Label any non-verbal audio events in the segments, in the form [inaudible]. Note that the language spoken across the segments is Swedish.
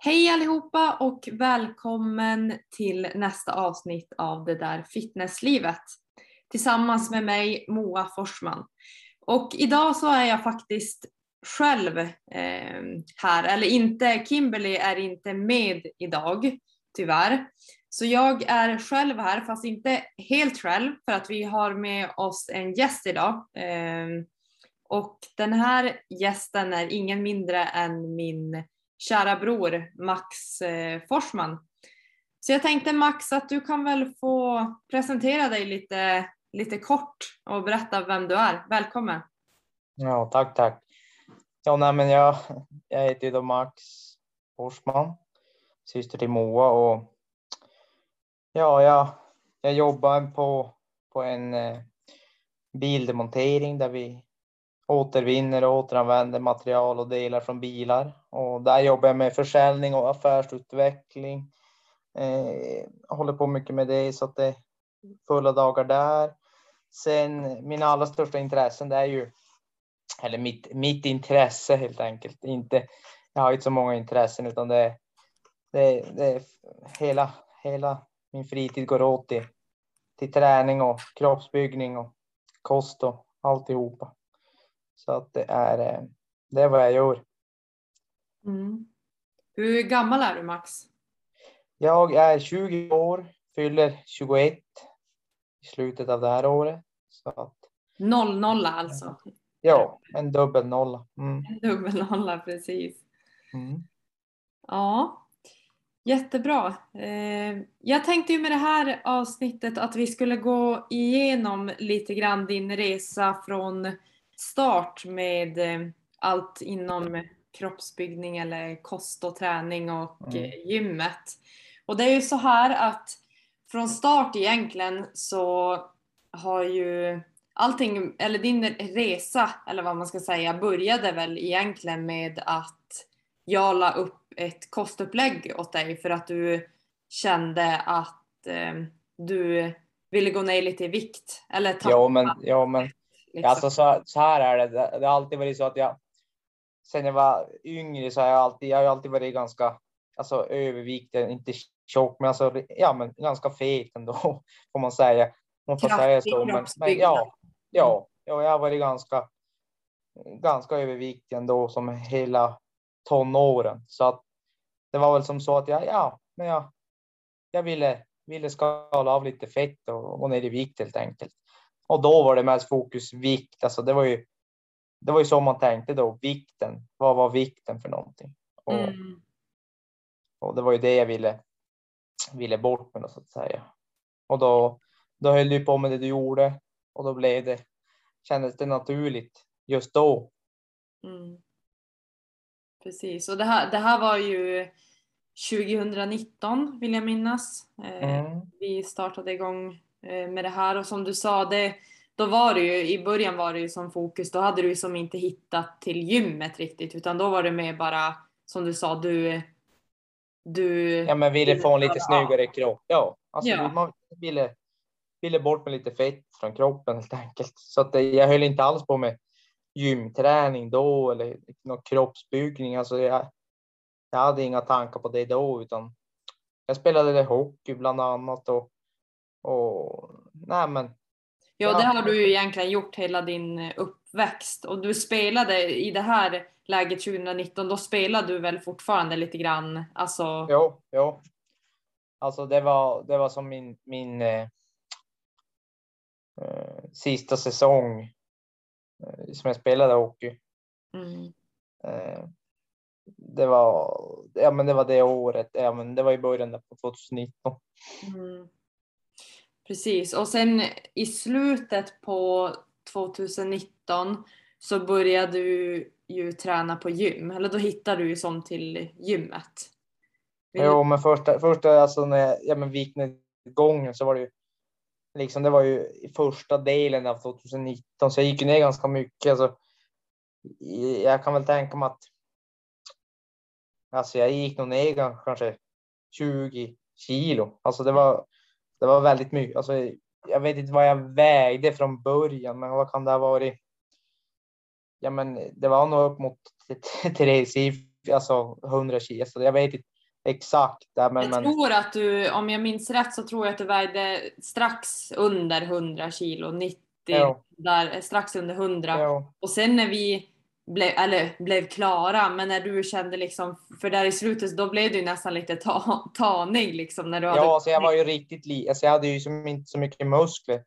Hej allihopa och välkommen till nästa avsnitt av det där fitnesslivet. Tillsammans med mig Moa Forsman. Och idag så är jag faktiskt själv eh, här, eller inte, Kimberly är inte med idag tyvärr. Så jag är själv här, fast inte helt själv för att vi har med oss en gäst idag. Eh, och den här gästen är ingen mindre än min kära bror Max eh, Forsman. Så jag tänkte Max att du kan väl få presentera dig lite, lite kort och berätta vem du är. Välkommen! Ja, tack, tack. Ja, nej, men jag, jag heter ju då Max Forsman, syster till Moa och ja, jag, jag jobbar på, på en eh, bildemontering där vi återvinner och återanvänder material och delar från bilar. Och där jobbar jag med försäljning och affärsutveckling. Eh, håller på mycket med det så att det är fulla dagar där. Sen mina allra största intressen det är ju, eller mitt, mitt intresse helt enkelt. Inte, jag har inte så många intressen utan det, det, det hela, hela min fritid går åt till, till träning och kroppsbyggning och kost och alltihopa. Så att det är, eh, det är vad jag gör. Mm. Hur gammal är du Max? Jag är 20 år, fyller 21 i slutet av det här året. Så att, noll nolla alltså? Ja, en dubbel nolla. Mm. En dubbel nolla, precis. Mm. Ja, jättebra. Eh, jag tänkte ju med det här avsnittet att vi skulle gå igenom lite grann din resa från start med eh, allt inom kroppsbyggning eller kost och träning och mm. Eh, gymmet. Och det är ju så här att från start egentligen så har ju allting, eller din resa, eller vad man ska säga, började väl egentligen med att jag la upp ett kostupplägg åt dig för att du kände att eh, du ville gå ner lite i vikt. Eller tappa. Ja, men, ja, men Liksom. Alltså så, så här är det. Det har alltid varit så att jag sen jag var yngre så har jag alltid, jag har alltid varit ganska alltså överviktig, inte tjock, men alltså ja, men ganska fet ändå [laughs] får man säga. Man får säga så. Men, men ja, ja, ja, jag har varit ganska, ganska överviktig ändå som hela tonåren så att det var väl som så att jag, ja, men jag, jag ville, ville skala av lite fett och gå ner i vikt helt enkelt. Och då var det mest fokus vikt. Alltså det var ju. Det var ju så man tänkte då. Vikten. Vad var vikten för någonting? Och, mm. och det var ju det jag ville. Ville bort med så att säga. Och då, då höll du på med det du gjorde och då blev det. Kändes det naturligt just då. Mm. Precis, och det här, det här var ju 2019 vill jag minnas. Eh, mm. Vi startade igång med det här och som du sa, det, då var det ju, i början var det ju som fokus, då hade du som inte hittat till gymmet riktigt utan då var det mer bara som du sa, du du Ja men ville få en lite snyggare kropp. Ja, alltså ja. man ville, ville bort med lite fett från kroppen helt enkelt. Så att jag höll inte alls på med gymträning då eller någon kroppsbyggning. Alltså jag, jag hade inga tankar på det då utan jag spelade hockey bland annat och och nej men. Ja, det har du ju egentligen gjort hela din uppväxt och du spelade i det här läget 2019. Då spelade du väl fortfarande lite grann? Alltså. Jo, jo. Alltså det var, det var som min, min eh, eh, sista säsong eh, som jag spelade hockey. Mm. Eh, det var, ja men det var det året, ja men det var i början på 2019. Mm. Precis, och sen i slutet på 2019 så började du ju träna på gym, eller då hittade du ju som till gymmet. Vill jo, men första, första alltså när jag, ja, men viknedgången så var det ju liksom, det var ju i första delen av 2019, så jag gick ner ganska mycket. Alltså, jag kan väl tänka mig att alltså jag gick nog ner kanske 20 kilo. Alltså det var, det var väldigt mycket. Alltså, jag vet inte vad jag vägde från början, men vad kan det ha varit? Ja, men det var nog upp mot tresiffrigt alltså 100 kilo. Så jag vet inte exakt. Men, jag tror att du, om jag minns rätt så tror jag att du vägde strax under 100 kilo, 90, jo. där, strax under 100. Jo. Och sen när vi blev, eller blev klara, men när du kände liksom, för där i slutet då blev du nästan lite ta, tanig liksom. När du hade... Ja, alltså jag var ju riktigt li, alltså jag hade ju som inte så mycket muskler.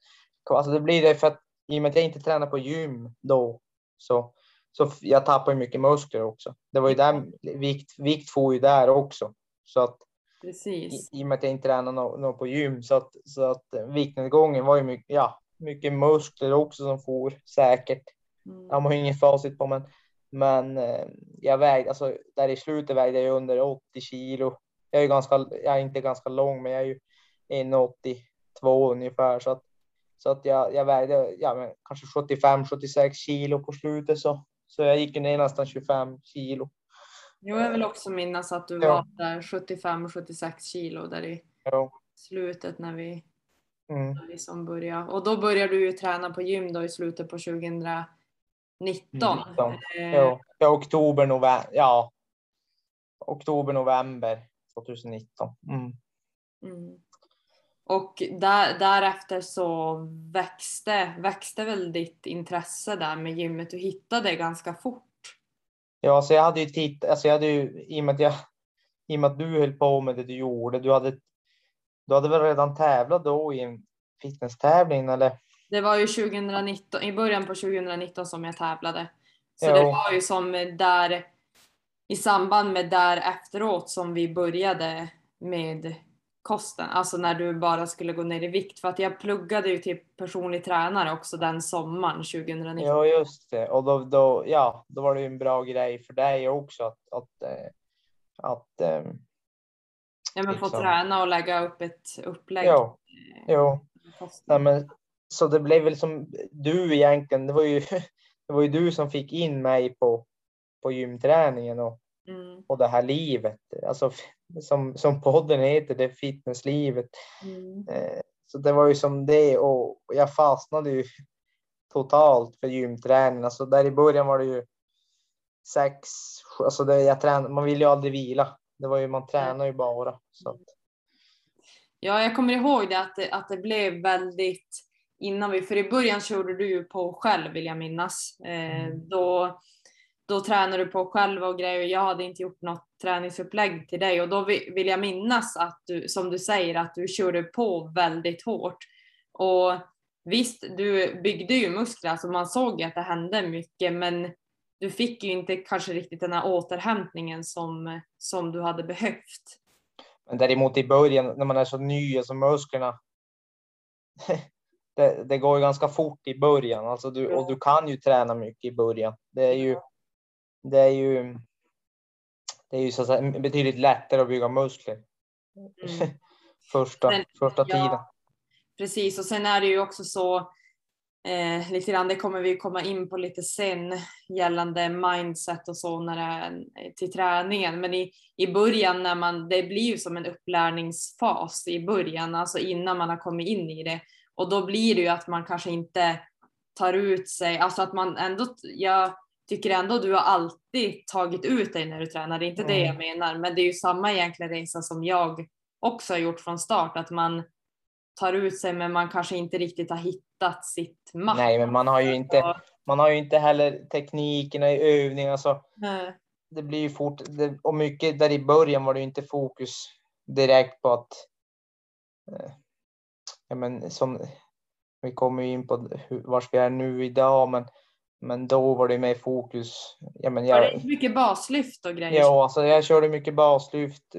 Alltså det blir det för att i och med att jag inte tränar på gym då så, så jag tappar ju mycket muskler också. Det var ju där vikt, vikt får ju där också. Så att Precis. I, i och med att jag inte tränar något no, på gym så att, så att viktnedgången var ju mycket, ja, mycket muskler också som for säkert. Mm. Jag har inget facit på men, men eh, jag vägde, alltså där i slutet vägde jag under 80 kilo. Jag är ganska, jag är inte ganska lång men jag är ju 1,82 ungefär så att så att jag, jag vägde ja, men kanske 75-76 kilo på slutet så, så jag gick ner nästan 25 kilo. Jo, jag vill också minnas att du ja. var där 75-76 kilo där i ja. slutet när vi, mm. när vi som började. Och då började du ju träna på gym då i slutet på 2019. 19. Eh. Ja, oktober, november, ja. Oktober, november 2019. Mm. Mm. Och där, därefter så växte, växte väl ditt intresse där med gymmet. Du hittade det ganska fort. Ja, så jag hade ju tittat, alltså jag hade ju, i och med att jag, i och att du höll på med det du gjorde, du hade, du hade väl redan tävlat då i en fitnesstävling eller? Det var ju 2019, i början på 2019 som jag tävlade. Så jo. det var ju som där, i samband med där efteråt som vi började med kosten, alltså när du bara skulle gå ner i vikt. För att jag pluggade ju till personlig tränare också den sommaren 2019. Ja, just det. Och då, då, ja, då var det ju en bra grej för dig också att, att, eh, att äh, Ja, men liksom. få träna och lägga upp ett upplägg. Jo, jo. Nej, men, så det blev väl som du egentligen, det var ju, [laughs] det var ju du som fick in mig på, på gymträningen och, mm. och det här livet. Alltså som, som podden heter, det fitnesslivet. Mm. Eh, så det var ju som det och jag fastnade ju totalt för gymträning. Alltså där i början var det ju sex, alltså det, jag trän, man vill ju aldrig vila. Det var ju, man tränar ju bara. Så. Ja, jag kommer ihåg det att, det att det blev väldigt innan vi, för i början körde du ju på själv vill jag minnas. Eh, mm. då då tränar du på själv och grejer. Jag hade inte gjort något träningsupplägg till dig och då vill jag minnas att du, som du säger, att du körde på väldigt hårt. Och visst, du byggde ju muskler, alltså man såg att det hände mycket, men du fick ju inte kanske riktigt den här återhämtningen som, som du hade behövt. Men däremot i början när man är så ny, alltså musklerna, [laughs] det, det, går ju ganska fort i början alltså du, och du kan ju träna mycket i början. Det är ju, det är ju, det är ju så att säga betydligt lättare att bygga muskler. Mm. [laughs] första, Men, första ja, tiden. Precis, och sen är det ju också så eh, lite grann, det kommer vi komma in på lite sen gällande mindset och så när det är till träningen. Men i, i början när man, det blir ju som en upplärningsfas i början, alltså innan man har kommit in i det. Och då blir det ju att man kanske inte tar ut sig, alltså att man ändå, jag tycker ändå du har alltid tagit ut dig när du tränar. Det är inte mm. det jag menar, men det är ju samma egentligen resa som jag också har gjort från start, att man tar ut sig men man kanske inte riktigt har hittat sitt max. Nej, men man har ju inte, man har ju inte heller teknikerna i övning. Alltså, det blir ju fort, det, och mycket där i början var det ju inte fokus direkt på att eh, ja, men som, vi kommer in på var vi är nu idag, men men då var det mer fokus. Ja, men jag, var det mycket baslyft och grejer? Ja, alltså jag körde mycket baslyft,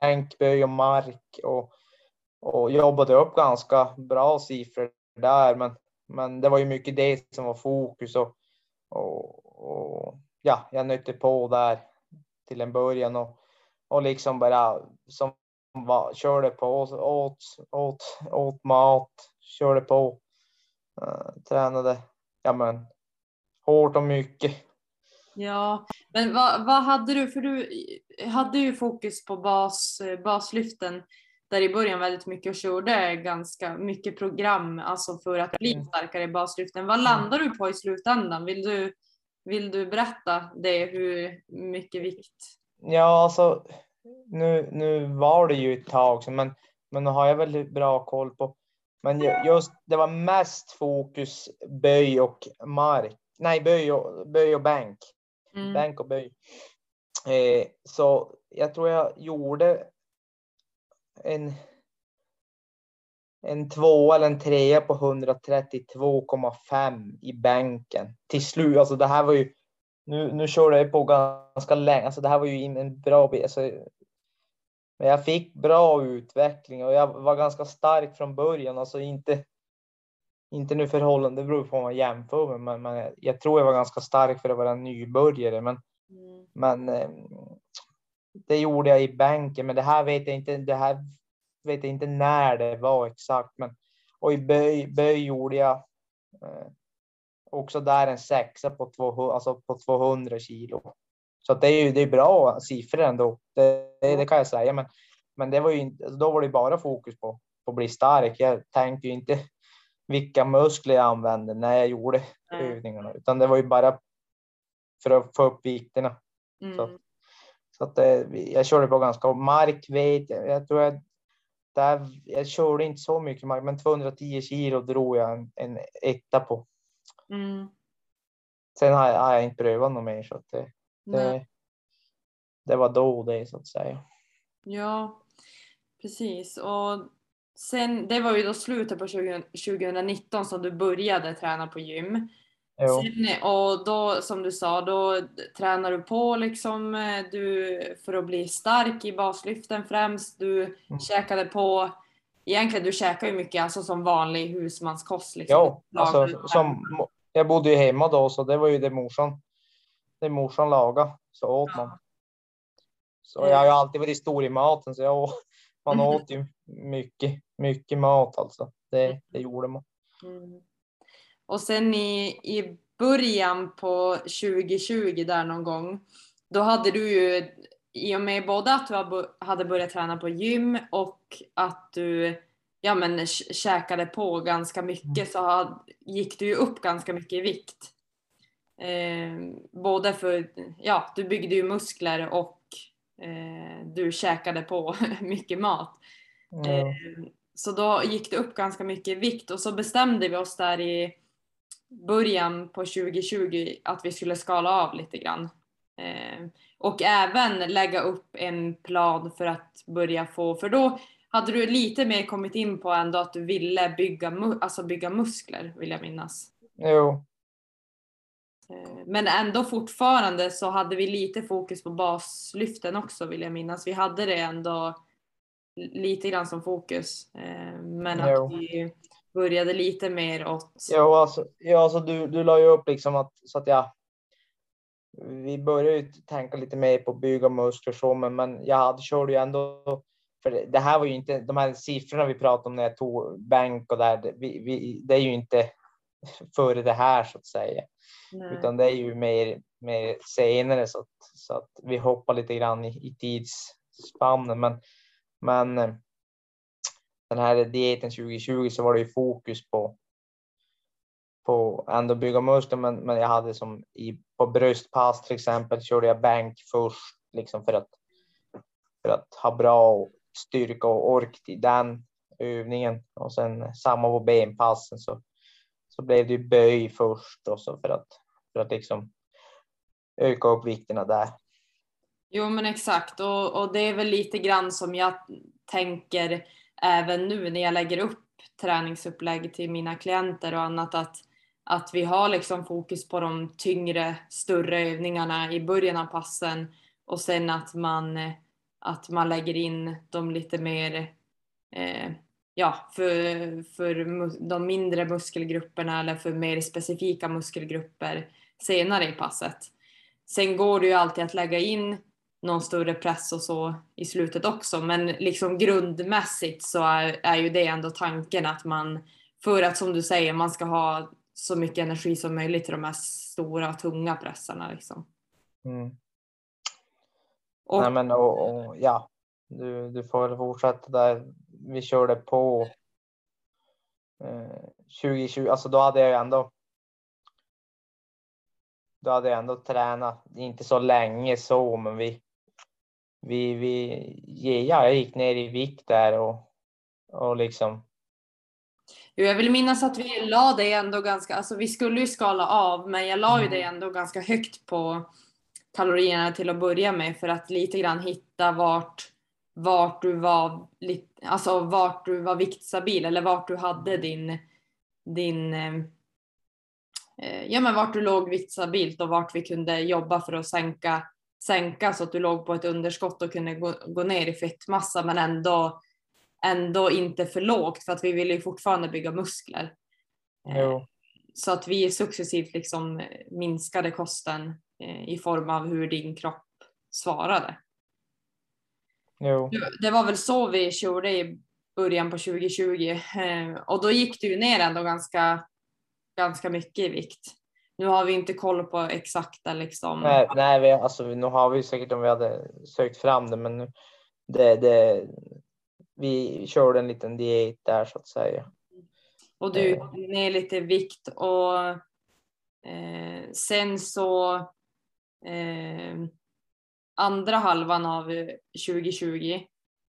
bänkböj och mark och, och jobbade upp ganska bra siffror där. Men, men det var ju mycket det som var fokus och, och, och ja, jag nötte på där till en början och, och liksom bara som körde på, åt, åt, åt mat, körde på, uh, tränade. Ja, men hårt och mycket. Ja, men vad, vad hade du, för du hade ju fokus på bas, baslyften där i början väldigt mycket och körde ganska mycket program alltså för att bli mm. starkare i baslyften. Vad landar du på i slutändan? Vill du, vill du berätta det, hur mycket vikt Ja, alltså nu, nu var det ju ett tag sedan, men, men nu har jag väldigt bra koll på. Men just det var mest fokus böj och mark. Nej, böj och, böj och bänk. Mm. Bänk och böj. Eh, så jag tror jag gjorde en en två eller en trea på 132,5 i bänken till slut. Alltså det här var ju, nu, nu körde jag på ganska länge, alltså det här var ju en bra bit. Alltså, men jag fick bra utveckling och jag var ganska stark från början, alltså inte, inte nu förhållande, det beror på vad man jämför med, men, men jag tror jag var ganska stark för att vara nybörjare. Men, mm. men eh, det gjorde jag i bänken, men det här vet jag inte. Det här vet inte när det var exakt, men och i böj, böj gjorde jag eh, också där en sexa på 200, alltså på 200 kilo. Så det är ju det är bra siffror ändå. Det, det, det, kan jag säga, men, men det var ju inte, då var det bara fokus på, på att bli stark. Jag tänkte ju inte vilka muskler jag använde när jag gjorde mm. övningarna, utan det var ju bara för att få upp vikterna. Mm. Så, så att det, jag körde på ganska mark vet jag. Jag tror jag där, jag körde inte så mycket mark, men 210 kilo drog jag en, en etta på. Mm. Sen har jag, har jag, inte prövat något mer så att det, det, det, var då det så att säga. Ja, precis. Och sen, det var ju då slutet på 20, 2019 som du började träna på gym. Sen, och då som du sa, då tränar du på liksom eh, du, för att bli stark i baslyften främst. Du mm. käkade på, egentligen du käkar ju mycket alltså som vanlig husmanskost. Liksom. Ja, alltså, som, jag bodde ju hemma då så det var ju det morsan, det morsan lagade så åt man. Så jag har ju alltid varit stor i maten så jag, man åt ju mycket, mycket mat alltså. Det, det gjorde man. Mm. Och sen i, i början på 2020 där någon gång, då hade du ju i och med både att du hade börjat träna på gym och att du ja, men, käkade på ganska mycket så gick du ju upp ganska mycket i vikt. Eh, både för, ja, du byggde ju muskler och eh, du käkade på [laughs] mycket mat. Mm. Eh, så då gick det upp ganska mycket i vikt och så bestämde vi oss där i början på 2020 att vi skulle skala av lite grann. Eh, och även lägga upp en plan för att börja få, för då hade du lite mer kommit in på ändå att du ville bygga, alltså bygga muskler vill jag minnas. Jo. Eh, men ändå fortfarande så hade vi lite fokus på baslyften också vill jag minnas. Vi hade det ändå lite grann som fokus. Eh, men jo. att vi började lite mer åt... Ja, alltså, ja, alltså du, du la ju upp liksom att, så att jag... Vi började ju tänka lite mer på bygga muskler så, men, men jag hade, körde ju ändå... För det här var ju inte, de här siffrorna vi pratade om när jag tog bänk och där, det, vi, vi, det är ju inte [laughs] före det här så att säga. Nej. Utan det är ju mer, mer senare så att, så att vi hoppar lite grann i, i tidsspannen. Men, men den här dieten 2020 så var det ju fokus på på ändå bygga muskler, men, men jag hade som i på bröstpass till exempel körde jag bänk först liksom för att för att ha bra styrka och ork till den övningen och sen samma på benpassen så så blev det ju böj först och så för att för att liksom öka upp vikterna där. Jo men exakt och, och det är väl lite grann som jag tänker även nu när jag lägger upp träningsupplägg till mina klienter och annat att, att vi har liksom fokus på de tyngre, större övningarna i början av passen och sen att man, att man lägger in de lite mer eh, ja, för, för de mindre muskelgrupperna eller för mer specifika muskelgrupper senare i passet. Sen går det ju alltid att lägga in någon större press och så i slutet också. Men liksom grundmässigt så är, är ju det ändå tanken att man, för att som du säger, man ska ha så mycket energi som möjligt till de här stora tunga pressarna. Liksom. Mm. Och, Nej, men, och, och, ja, du, du får väl fortsätta där vi körde på eh, 2020, alltså då hade jag ändå då hade jag ändå tränat, inte så länge så, men vi, vi, vi, ja, jag gick ner i vikt där och, och liksom. Jag vill minnas att vi la det ändå ganska, alltså vi skulle ju skala av, men jag la ju mm. ändå ganska högt på kalorierna till att börja med för att lite grann hitta vart, vart du var, alltså vart du var viktstabil eller vart du hade din, din eh, eh, ja men vart du låg viktstabilt och vart vi kunde jobba för att sänka, sänka så att du låg på ett underskott och kunde gå, gå ner i fettmassa men ändå, ändå inte för lågt för att vi ville ju fortfarande bygga muskler. Jo. Så att vi successivt liksom minskade kosten Eh, i form av hur din kropp svarade. Jo. Det var väl så vi körde i början på 2020 eh, och då gick du ner ändå ganska, ganska mycket i vikt. Nu har vi inte koll på exakta liksom. Nej, nej vi, alltså, nu har vi säkert om vi hade sökt fram det, men det, det, vi körde en liten diet där så att säga. Och du gick ner lite vikt och eh, sen så eh, andra halvan av 2020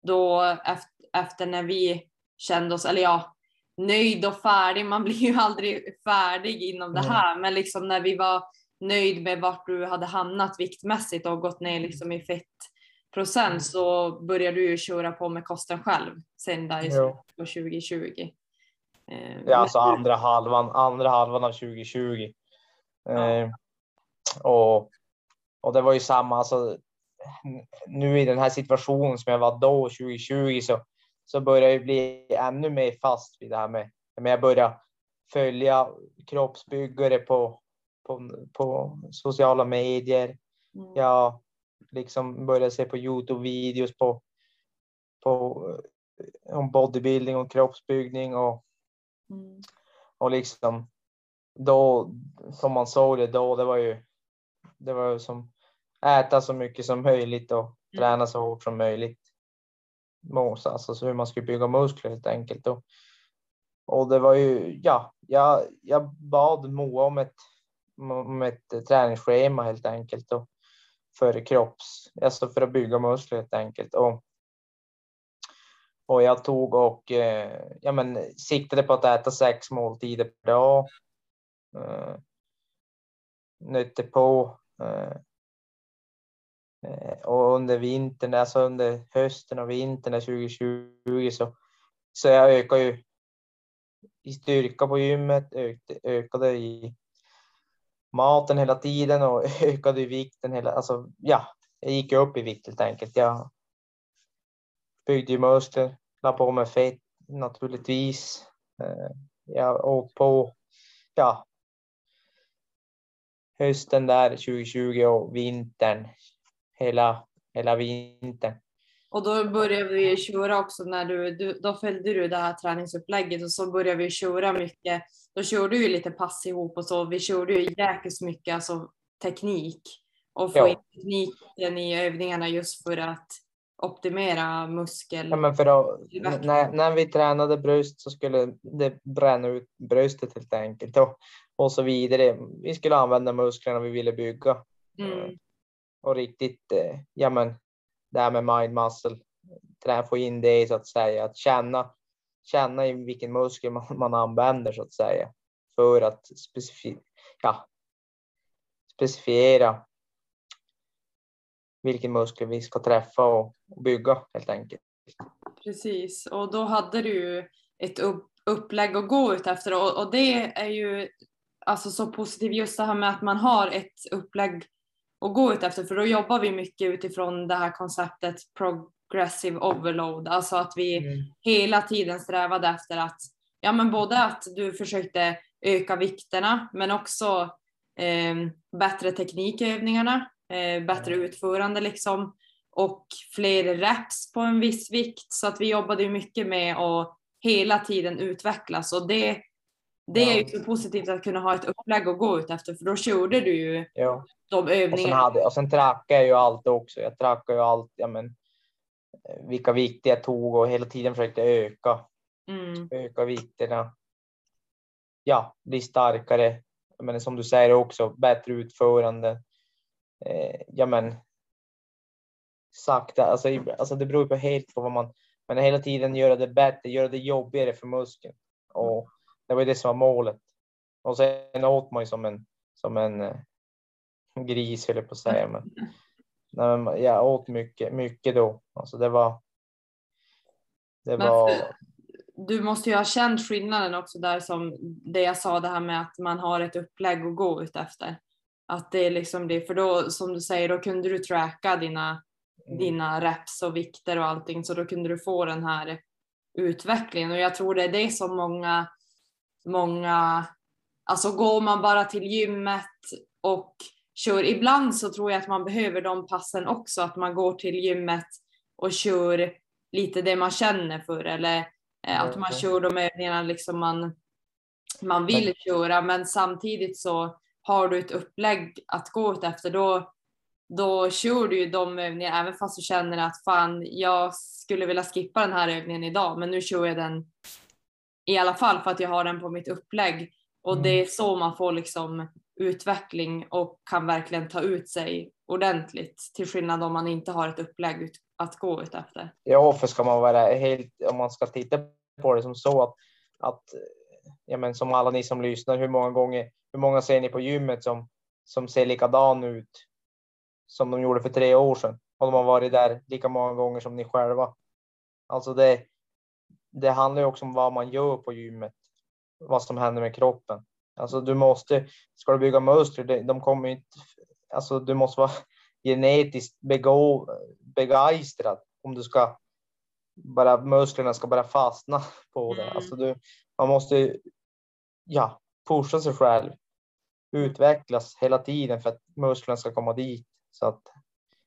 då efter, efter när vi kände oss, eller ja, nöjd och färdig. Man blir ju [laughs] aldrig färdig inom det här, mm. men liksom när vi var nöjd med vart du hade hamnat viktmässigt och gått ner liksom i fettprocent mm. så började du ju köra på med kosten själv sen där i slutet på 2020. Eh, ja, alltså andra halvan, andra halvan av 2020. Ja. Eh, och och det var ju samma, alltså, nu i den här situationen som jag var då 2020 så, så börjar jag bli ännu mer fast vid det här med, men jag börjar följa kroppsbyggare på, på, på sociala medier. Mm. Jag liksom börjar se på Youtube-videos på, på om bodybuilding och kroppsbyggning och, mm. och liksom då som man såg det då, det var ju det var som äta så mycket som möjligt och mm. träna så hårt som möjligt. Måsa, alltså så hur man skulle bygga muskler helt enkelt. Och, och det var ju, ja, jag, jag bad Moa om ett, om ett träningsschema helt enkelt. Och för kropps, alltså för att bygga muskler helt enkelt. Och, och jag tog och eh, ja, men, siktade på att äta sex måltider per dag. Eh, nötte på eh, Eh, och under vintern, alltså under hösten och vintern 2020 så, så jag ökade ju i styrka på gymmet, ökade, ökade i maten hela tiden och [laughs] ökade i vikten hela, alltså ja, jag gick upp i vikt helt enkelt. Jag byggde ju muskler, la på mig fett naturligtvis. Eh, jag åt på, ja, hösten där 2020 och vintern, hela, hela vintern. Och då började vi köra också när du, du, då följde du det här träningsupplägget och så började vi köra mycket. Då körde vi lite pass ihop och så. Vi körde ju jäkligt mycket alltså, teknik och få ja. in tekniken i övningarna just för att optimera muskel. Ja, men för att, när, när vi tränade bröst så skulle det bränna ut bröstet helt enkelt och, och så vidare. Vi skulle använda musklerna vi ville bygga. Mm. Och riktigt, eh, ja men det här med mind muscle, få in det så att säga, att känna, känna i vilken muskel man, man använder så att säga för att specifi ja, specifiera vilken muskel vi ska träffa och bygga helt enkelt. Precis, och då hade du ett upplägg att gå ut efter och det är ju alltså så positivt just det här med att man har ett upplägg att gå ut efter för då jobbar vi mycket utifrån det här konceptet progressive overload, alltså att vi mm. hela tiden strävade efter att ja men både att du försökte öka vikterna men också eh, bättre teknikövningarna eh, bättre utförande liksom och fler reps på en viss vikt. Så att vi jobbade mycket med att hela tiden utvecklas och det, det är ju så positivt att kunna ha ett upplägg att gå ut efter för då körde du ju ja. de övningarna. Och sen, hade, och sen trackade jag ju allt också. Jag trackade ju allt, ja, men, vilka vikter jag tog och hela tiden försökte öka, mm. öka vikterna. Ja, bli starkare. Men som du säger också, bättre utförande eh, ja men sakta. Alltså, alltså det beror på helt på vad man, men hela tiden göra det bättre, göra det jobbigare för muskeln. Och det var det som var målet. Och sen åt man ju som en, som en eh, gris, höll jag på att säga. Men, nej, jag åt mycket, mycket då. Alltså det var. Det var. Du måste ju ha känt skillnaden också där som det jag sa det här med att man har ett upplägg att gå ut efter. Att det är liksom det, för då som du säger, då kunde du tracka dina, mm. dina reps och vikter och allting, så då kunde du få den här utvecklingen och jag tror det är det som många, många, alltså går man bara till gymmet och kör, ibland så tror jag att man behöver de passen också, att man går till gymmet och kör lite det man känner för eller eh, att man kör de övningarna liksom man, man vill köra. Men samtidigt så har du ett upplägg att gå efter då, då kör du ju de övningarna även fast du känner att fan jag skulle vilja skippa den här övningen idag men nu kör jag den i alla fall för att jag har den på mitt upplägg och mm. det är så man får liksom utveckling och kan verkligen ta ut sig ordentligt till skillnad om man inte har ett upplägg att gå ut efter. Ja, för ska man vara helt, om man ska titta på det som så att, att ja, men som alla ni som lyssnar, hur många gånger, hur många ser ni på gymmet som, som ser likadan ut som de gjorde för tre år sedan? Och de har varit där lika många gånger som ni själva. Alltså det, det handlar ju också om vad man gör på gymmet, vad som händer med kroppen. Alltså du måste, ska du bygga muskler, de kommer inte, alltså du måste vara [laughs] genetiskt begå, begeistrad om du ska bara musklerna ska bara fastna [laughs] på det. Mm. Alltså du, man måste ja, pusha sig själv, utvecklas hela tiden för att musklerna ska komma dit. Så att,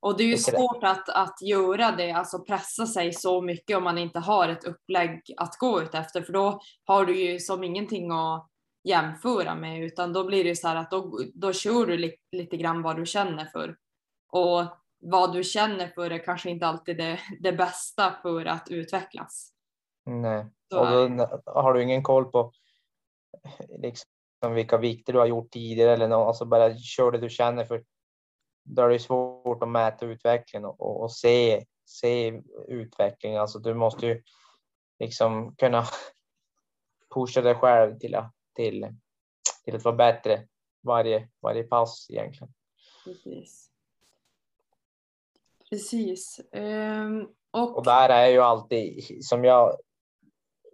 och det är ju svårt att, att göra det, alltså pressa sig så mycket om man inte har ett upplägg att gå ut efter, för då har du ju som ingenting att jämföra med, utan då blir det så här att då, då kör du li, lite grann vad du känner för. Och vad du känner för är kanske inte alltid det, det bästa för att utvecklas. Nej, och då har du ingen koll på liksom, vilka vikter du har gjort tidigare eller något, alltså bara kör det du känner för. Då är det svårt att mäta utvecklingen och, och se, se utveckling. Alltså du måste ju liksom kunna [laughs] pusha dig själv till att, till, till att vara bättre varje, varje pass egentligen. Precis. Precis. Um, och... och där är ju alltid som jag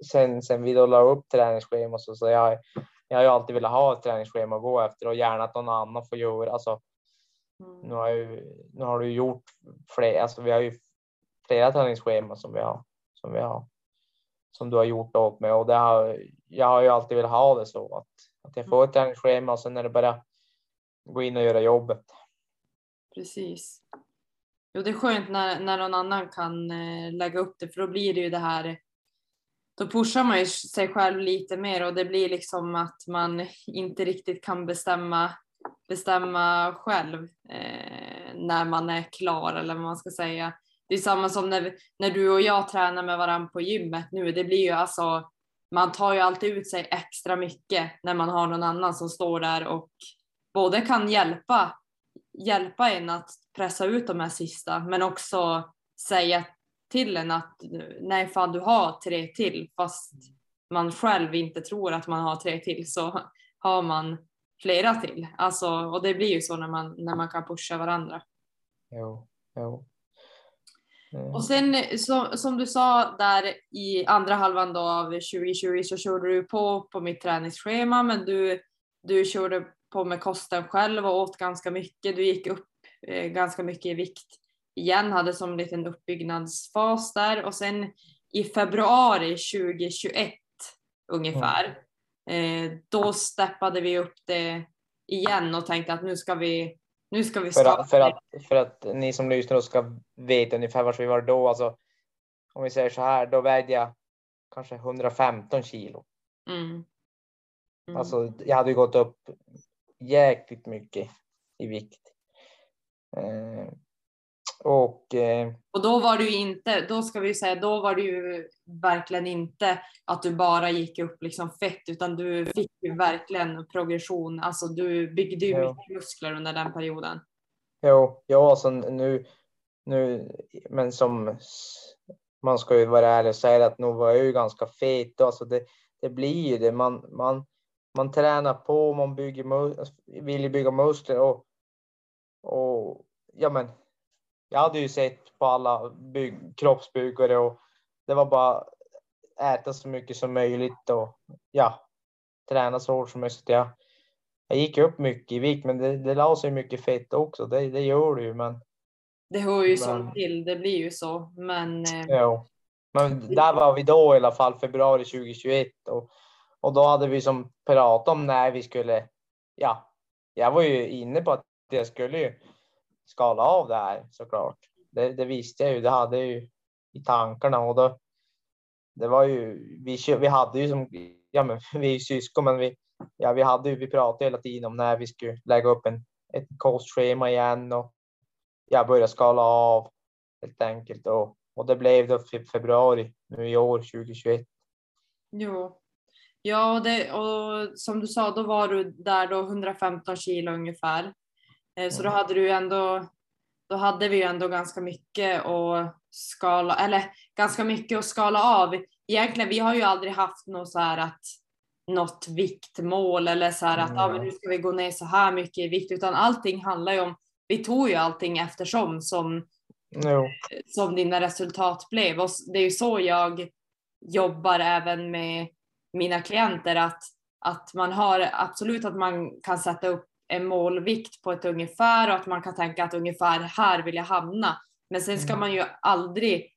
sen, sen vi då la upp träningsschema så, så jag, jag har ju alltid velat ha ett träningsschema att gå efter och gärna att någon annan får göra. Alltså. Nu, har ju, nu har du gjort fler, alltså vi har ju flera träningsscheman som vi har, som vi har, som du har gjort åt mig och det har, jag har ju alltid velat ha det så att, att jag får ett träningsschema och sen är det bara gå in och göra jobbet. Precis. Jo, det är skönt när, när någon annan kan eh, lägga upp det för då blir det ju det här då pushar man ju sig själv lite mer och det blir liksom att man inte riktigt kan bestämma, bestämma själv eh, när man är klar eller vad man ska säga. Det är samma som när, när du och jag tränar med varandra på gymmet nu. Det blir ju alltså, man tar ju alltid ut sig extra mycket när man har någon annan som står där och både kan hjälpa, hjälpa en att pressa ut de här sista men också säga till en att nej fan du har tre till fast man själv inte tror att man har tre till så har man flera till. Alltså, och det blir ju så när man, när man kan pusha varandra. Jo, jo. Mm. Och sen så, som du sa där i andra halvan då av 2020 så körde du på på mitt träningsschema men du, du körde på med kosten själv och åt ganska mycket. Du gick upp eh, ganska mycket i vikt igen, hade som en liten uppbyggnadsfas där och sen i februari 2021 ungefär, mm. Eh, då steppade vi upp det igen och tänkte att nu ska vi nu ska vi för att, för, att, för att ni som lyssnar ska veta ungefär var vi var då. Alltså, om vi säger så här, då vägde jag kanske 115 kilo. Mm. Mm. Alltså, jag hade gått upp jäkligt mycket i vikt. Eh, och, eh, och då var du inte, då ska vi säga, då var det ju verkligen inte att du bara gick upp liksom fett utan du fick ju verkligen progression, alltså du byggde ju mycket muskler under den perioden. Jo, ja, alltså nu, nu, men som man ska ju vara ärlig och säga att nu var jag ju ganska fet. Alltså det, det blir ju det. Man, man, man tränar på, man bygger, vill bygga muskler och, och ja men jag hade ju sett på alla bygg, kroppsbyggare och det var bara äta så mycket som möjligt och ja, träna så hårt som möjligt. Jag, jag gick upp mycket i vikt, men det, det la sig mycket fett också. Det, det gör det ju, men. Det hör ju men, så till. Det blir ju så, men. Eh, ja, men där var vi då i alla fall februari 2021 och och då hade vi som pratat om när vi skulle. Ja, jag var ju inne på att jag skulle ju skala av det här såklart. Det, det visste jag ju. Det hade jag ju i tankarna och då. Det var ju vi. Vi hade ju som ja, men [laughs] vi är syskon, men vi ja, vi hade ju, vi pratade hela tiden om när vi skulle lägga upp en, ett kostschema igen och jag började skala av helt enkelt och, och det blev då februari nu i år 2021. Jo. Ja, det, och som du sa, då var du där då 115 kilo ungefär. Eh, så då mm. hade du ändå, då hade vi ju ändå ganska mycket att skala, eller ganska mycket att skala av. Egentligen, vi har ju aldrig haft något så här att något viktmål eller så här att mm. ah, nu ska vi gå ner så här mycket i vikt, utan allting handlar ju om, vi tog ju allting eftersom som, no. som dina resultat blev. Och det är ju så jag jobbar även med mina klienter, att, att man har absolut att man kan sätta upp en målvikt på ett ungefär och att man kan tänka att ungefär här vill jag hamna. Men sen ska mm. man ju aldrig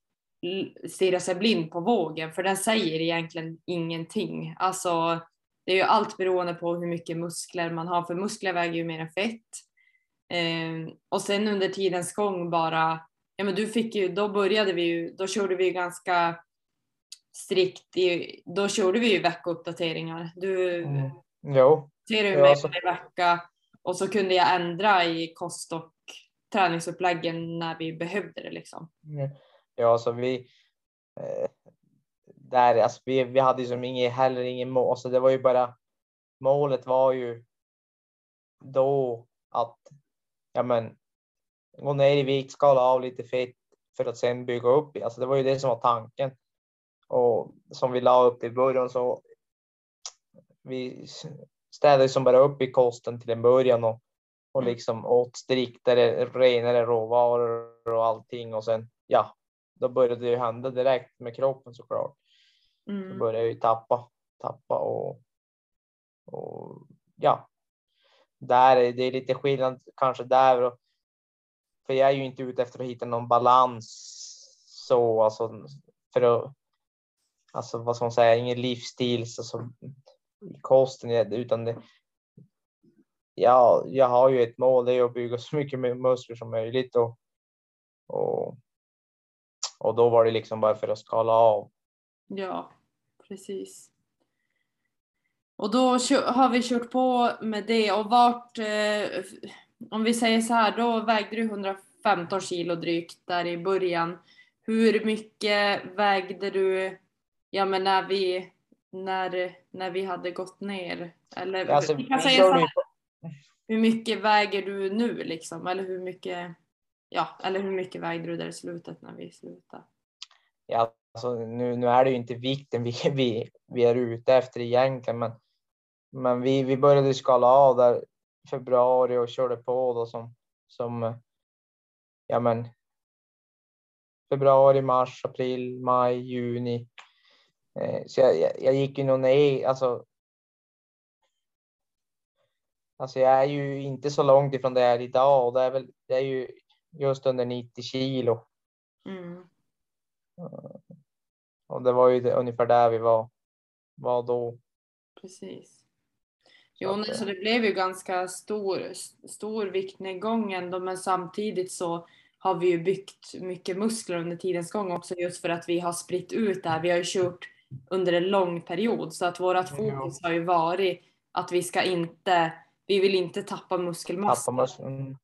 stirra sig blind på vågen för den säger egentligen ingenting. Alltså det är ju allt beroende på hur mycket muskler man har för muskler väger ju mer än fett. Eh, och sen under tidens gång bara, ja men du fick ju, då började vi ju, då körde vi ju ganska strikt, i, då körde vi ju veckouppdateringar. Du mm. jo. ser du mig varje vecka och så kunde jag ändra i kost och träningsuppläggen när vi behövde det liksom. Mm. Ja, så vi. Eh, där, alltså, vi, vi hade ju inget, heller ingen mål, så det var ju bara. Målet var ju. Då att. Ja, men. Gå ner i vikt, skala av lite fett för att sen bygga upp. Alltså, det var ju det som var tanken och som vi la upp i början så. Vi städade som bara upp i kosten till en början och och mm. liksom åt striktare, renare råvaror och allting och sen ja, då började det hända direkt med kroppen såklart. Mm. Då började jag ju tappa, tappa och, och ja, där är det lite skillnad kanske där. Och, för jag är ju inte ute efter att hitta någon balans så alltså för att alltså vad ska man säga, ingen livsstil alltså, kosten utan det. Ja, jag har ju ett mål, det är att bygga så mycket muskler som möjligt och, och och då var det liksom bara för att skala av. Ja, precis. Och då har vi kört på med det och vart, eh, om vi säger så här, då vägde du 115 kilo drygt där i början. Hur mycket vägde du, ja men när vi, när, när vi hade gått ner? Eller alltså, vi kan säga så här, hur mycket väger du nu liksom? Eller hur mycket? Ja, eller hur mycket vägde du där i slutet när vi slutade? Ja, alltså, nu, nu är det ju inte vikten vi, vi, vi är ute efter egentligen, men, men vi, vi började skala av där februari och körde på då som, som ja men februari, mars, april, maj, juni. Eh, så jag, jag, jag gick ju nog ner, alltså Alltså jag är ju inte så långt ifrån det jag är idag och det är väl, det är ju just under 90 kilo. Mm. Och det var ju det, ungefär där vi var, var då. Precis. Jo, så, så det blev ju ganska stor, stor viktnedgång ändå, men samtidigt så har vi ju byggt mycket muskler under tidens gång också just för att vi har spritt ut det här. Vi har ju kört under en lång period så att vårat fokus har ju varit att vi ska inte, vi vill inte tappa muskelmassa. Mm.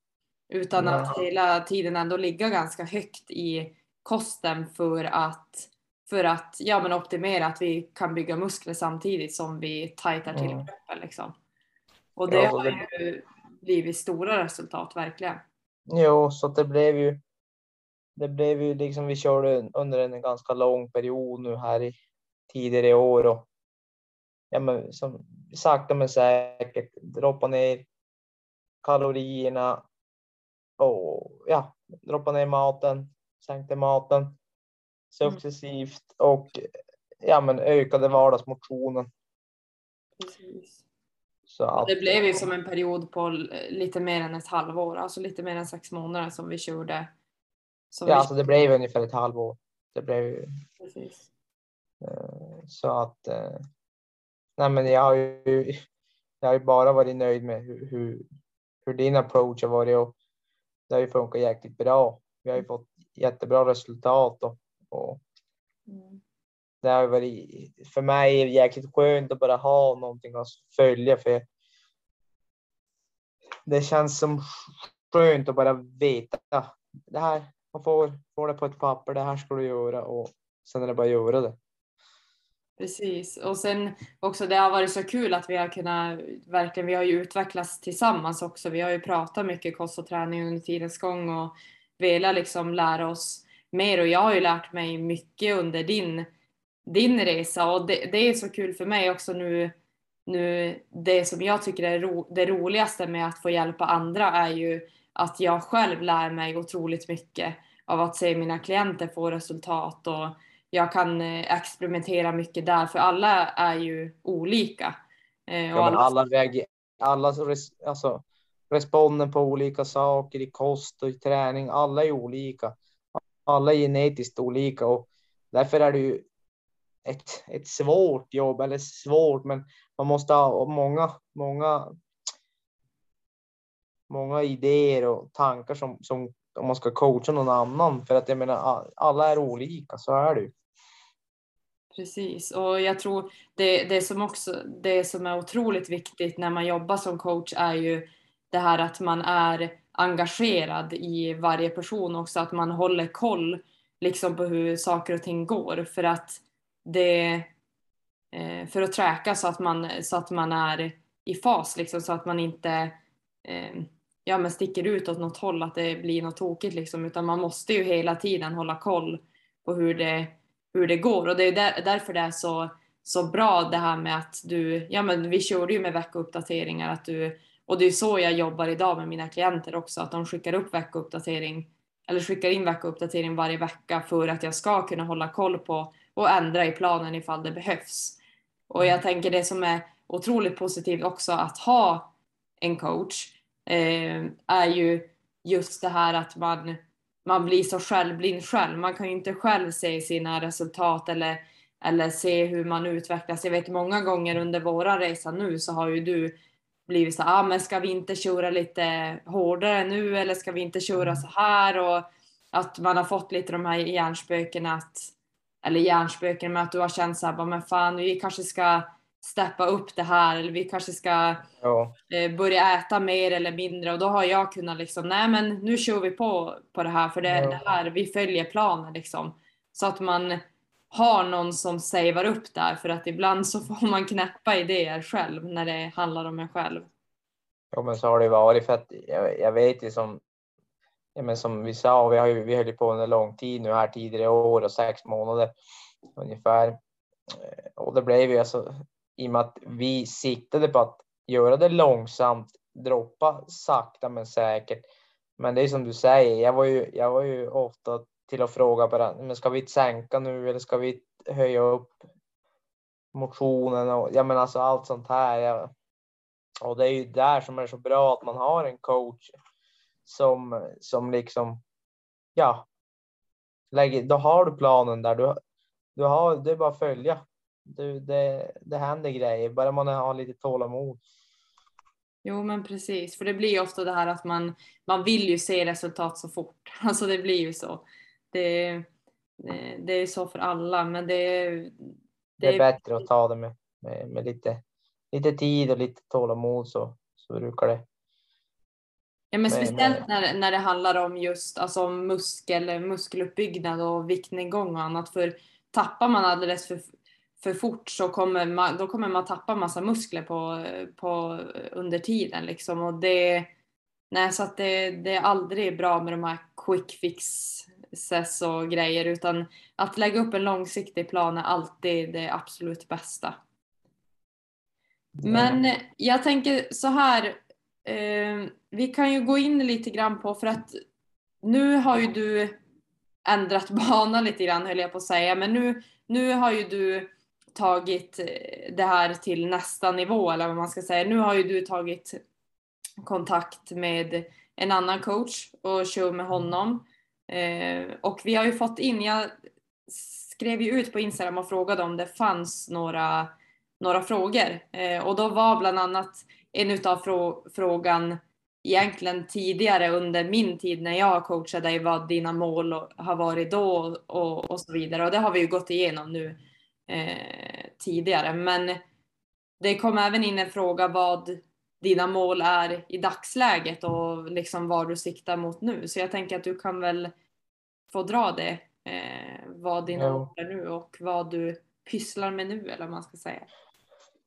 Utan att hela tiden ändå ligga ganska högt i kosten för att, för att ja, men optimera att vi kan bygga muskler samtidigt som vi tajtar till mm. kroppen. Liksom. Och det ja, har det... ju blivit stora resultat verkligen. Jo, så det blev ju det blev ju liksom, vi körde under en ganska lång period nu här i tidigare i år och ja, men som sakta men säkert droppa ner kalorierna och ja, droppa ner maten, sänkte maten successivt och ja, men ökade vardagsmotionen. Precis. Så att, det blev ju som en period på lite mer än ett halvår, alltså lite mer än sex månader som vi körde. Som ja, vi... alltså det blev ungefär ett halvår. Det blev Precis. Eh, så att eh, nej, men jag har ju. [laughs] Jag har ju bara varit nöjd med hur, hur, hur din approach har varit och det har ju funkat jäkligt bra. Vi har ju fått jättebra resultat och, och mm. det har varit för mig jäkligt skönt att bara ha någonting att följa för det känns som skönt att bara veta det här. Man får, får det på ett papper. Det här ska du göra och sen är det bara att göra det. Precis. Och sen också det har varit så kul att vi har kunnat verkligen, vi har ju utvecklats tillsammans också. Vi har ju pratat mycket kost och träning under tidens gång och velat liksom lära oss mer. Och jag har ju lärt mig mycket under din, din resa. Och det, det är så kul för mig också nu nu det som jag tycker är ro, det roligaste med att få hjälpa andra är ju att jag själv lär mig otroligt mycket av att se mina klienter få resultat och jag kan eh, experimentera mycket där för alla är ju olika. Eh, ja, alla, alla väger, alla alltså, responden på olika saker i kost och i träning, alla är olika. Alla är genetiskt olika och därför är det ju ett, ett svårt jobb, eller svårt, men man måste ha många, många, många idéer och tankar som, som om man ska coacha någon annan. För att jag menar, alla är olika, så är det ju. Precis, och jag tror det, det, som också, det som är otroligt viktigt när man jobbar som coach är ju det här att man är engagerad i varje person också, att man håller koll liksom på hur saker och ting går för att det eh, för att träka så att man, så att man är i fas liksom så att man inte eh, ja, men sticker ut åt något håll, att det blir något tokigt liksom, utan man måste ju hela tiden hålla koll på hur det, hur det går och det är där, därför det är så, så bra det här med att du, ja men vi körde ju med veckouppdateringar att du, och det är så jag jobbar idag med mina klienter också, att de skickar upp veckouppdatering eller skickar in veckouppdatering varje vecka för att jag ska kunna hålla koll på och ändra i planen ifall det behövs. Och jag tänker det som är otroligt positivt också att ha en coach är ju just det här att man, man blir så självblind själv. Man kan ju inte själv se sina resultat eller, eller se hur man utvecklas. Jag vet många gånger under våra resa nu så har ju du blivit så ah, men ska vi inte köra lite hårdare nu eller ska vi inte köra mm. så här och att man har fått lite de här hjärnspökena att eller hjärnspöken med att du har känt så här, men fan vi kanske ska steppa upp det här eller vi kanske ska ja. eh, börja äta mer eller mindre och då har jag kunnat liksom, nej men nu kör vi på på det här för det, ja. det här, vi följer planen liksom. Så att man har någon som savear upp där för att ibland så [laughs] får man knäppa idéer själv när det handlar om en själv. Ja men så har det varit för att jag, jag vet ju som ja, men som vi sa, vi har ju vi höll på under lång tid nu här tidigare år och sex månader ungefär. Eh, och det blev ju alltså i och med att vi siktade på att göra det långsamt, droppa sakta men säkert. Men det är som du säger, jag var ju, jag var ju ofta till att fråga bara, men ska vi sänka nu eller ska vi höja upp motionen och ja men alltså allt sånt här. Ja. Och det är ju där som är så bra att man har en coach som, som liksom, ja, lägger, då har du planen där. Du, du har, det är bara att följa. Du, det, det händer grejer, bara man har lite tålamod. Jo men precis, för det blir ofta det här att man, man vill ju se resultat så fort. [laughs] Alltså det blir ju så. Det, det, det är så för alla men det, det, det är bättre att ta det med, med, med, lite, lite tid och lite tålamod så, så brukar det Ja, men speciellt när, när det handlar om just alltså, muskel, muskeluppbyggnad och viktnedgång och annat. För tappar man alldeles för, för fort så kommer man, då kommer man tappa massa muskler på, på, under tiden. Liksom. Och det, nej, så att det, det är aldrig bra med de här quick fix process och grejer utan att lägga upp en långsiktig plan är alltid det absolut bästa. Men jag tänker så här, eh, vi kan ju gå in lite grann på för att nu har ju du ändrat [laughs] bana lite grann höll jag på att säga, men nu, nu har ju du tagit det här till nästa nivå eller vad man ska säga. Nu har ju du tagit kontakt med en annan coach och kör med honom. Eh, och vi har ju fått in, jag skrev ju ut på Instagram och frågade om det fanns några, några frågor. Eh, och då var bland annat en utav frå frågan egentligen tidigare under min tid när jag coachade dig vad dina mål har varit då och, och så vidare. Och det har vi ju gått igenom nu eh, tidigare. Men det kom även in en fråga vad dina mål är i dagsläget och liksom vad du siktar mot nu. Så jag tänker att du kan väl få dra det, eh, vad dina mål är nu och vad du pysslar med nu eller vad man ska säga.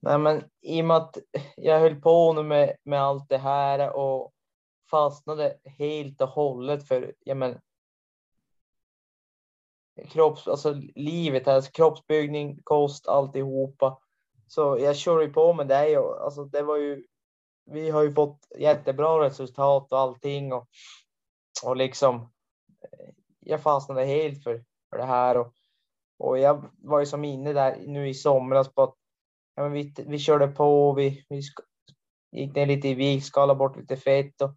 Nej men i och med att jag höll på nu med, med allt det här och fastnade helt och hållet för, ja men kropps, alltså livet, alltså kroppsbyggning, kost, alltihopa. Så jag kör ju på med det och alltså det var ju vi har ju fått jättebra resultat och allting och, och liksom eh, jag fastnade helt för, för det här och, och jag var ju som inne där nu i somras på att ja, men vi, vi körde på, vi, vi gick ner lite i vikt, skalade bort lite fett och,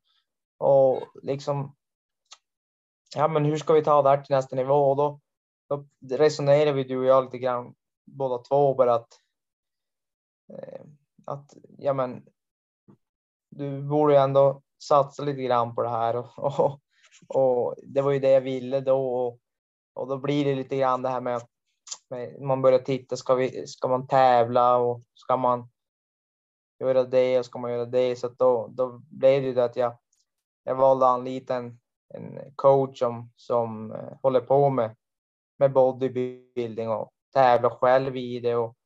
och liksom ja men hur ska vi ta det här till nästa nivå och då, då resonerade vi du och jag lite grann båda två bara att eh, att ja men du borde ju ändå satsa lite grann på det här och, och, och det var ju det jag ville då och, och då blir det lite grann det här med att man börjar titta, ska, vi, ska man tävla och ska man göra det och ska man göra det? Så då, då blev det ju det att jag, jag valde att anlita en, en coach som, som eh, håller på med, med bodybuilding och tävla själv i det och,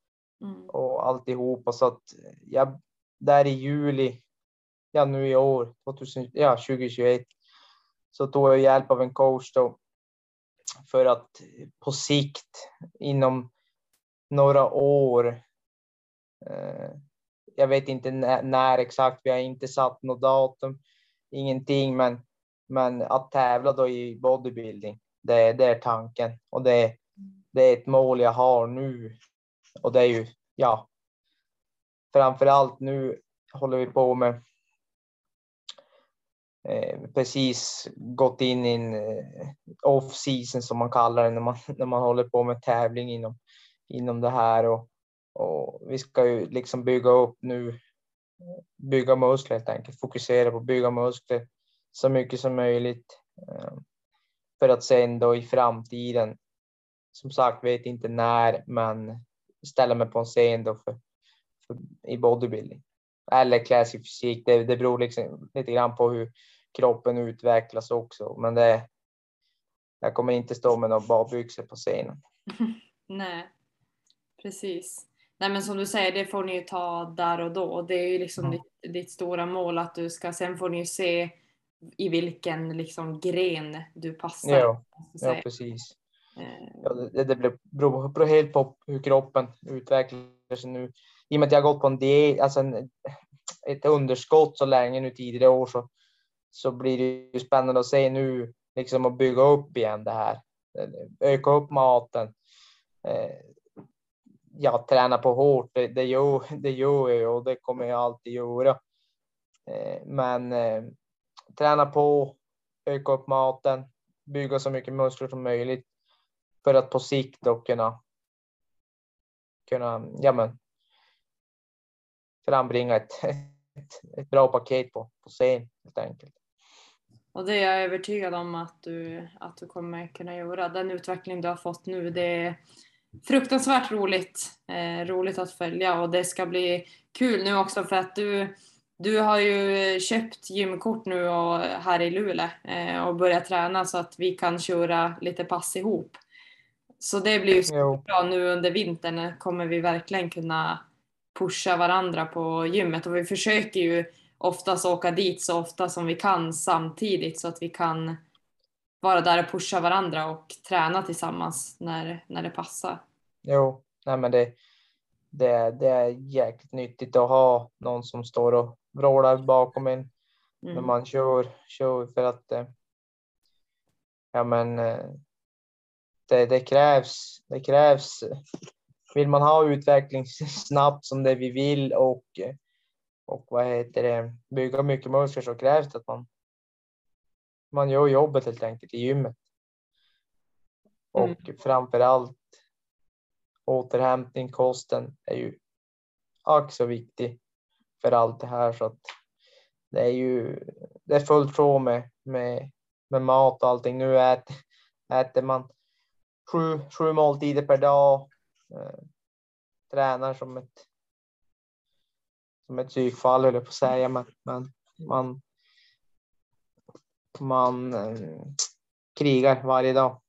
mm. och alltihopa så att jag där i juli ja, nu i år, 2000, ja, 2021, så tog jag hjälp av en coach då för att på sikt inom några år, eh, jag vet inte när, när, exakt, vi har inte satt något datum, ingenting, men, men att tävla då i bodybuilding, det, det är tanken. Och det, det är ett mål jag har nu. Och det är ju, ja, framför allt nu håller vi på med Eh, precis gått in i en eh, off season som man kallar det när man, [laughs] när man håller på med tävling inom, inom det här. Och, och vi ska ju liksom bygga upp nu, bygga muskler helt enkelt, fokusera på att bygga muskler så mycket som möjligt. Eh, för att sen då i framtiden, som sagt vet inte när, men ställa mig på en scen då för, för i bodybuilding eller classic fysik. Det, det beror liksom lite grann på hur, kroppen utvecklas också. Men det, jag kommer inte stå med några badbyxor på scenen. [laughs] Nej, precis. Nej men som du säger, det får ni ju ta där och då. Det är ju liksom mm. ditt, ditt, stora mål att du ska, sen får ni ju se i vilken liksom gren du passar. Ja, ja precis. Eh. Ja, det, det beror helt på hur kroppen utvecklar sig nu. I och med att jag har gått på en diet, alltså en, ett underskott så länge nu tidigare år så så blir det ju spännande att se nu liksom att bygga upp igen det här. Öka upp maten. Eh, ja, träna på hårt, det, det, gör, det gör jag och det kommer jag alltid göra. Eh, men eh, träna på, öka upp maten, bygga så mycket muskler som möjligt för att på sikt då kunna kunna, ja men, frambringa ett, ett, ett bra paket på, på scen helt enkelt. Och det är jag övertygad om att du, att du kommer kunna göra. Den utveckling du har fått nu, det är fruktansvärt roligt. Eh, roligt att följa och det ska bli kul nu också för att du, du har ju köpt gymkort nu och, här i Luleå eh, och börjat träna så att vi kan köra lite pass ihop. Så det blir ju så bra nu under vintern kommer vi verkligen kunna pusha varandra på gymmet och vi försöker ju oftast åka dit så ofta som vi kan samtidigt så att vi kan vara där och pusha varandra och träna tillsammans när, när det passar. Jo, nej men det, det, det är jäkligt nyttigt att ha någon som står och vrålar bakom en mm. när man kör, kör för att eh, ja men eh, det, det krävs, det krävs vill man ha utveckling [laughs] snabbt som det vi vill och, och vad heter det, bygga mycket muskler så krävs det att man, man gör jobbet helt enkelt i gymmet. Och mm. framför allt återhämtning, kosten är ju ack så viktig för allt det här så att det är ju det är fullt sjå med, med, med mat och allting. Nu äter, äter man sju, sju måltider per dag. Eh, tränar som ett som ett psykfall höll jag på att säga, men, men man man eh, krigar varje dag.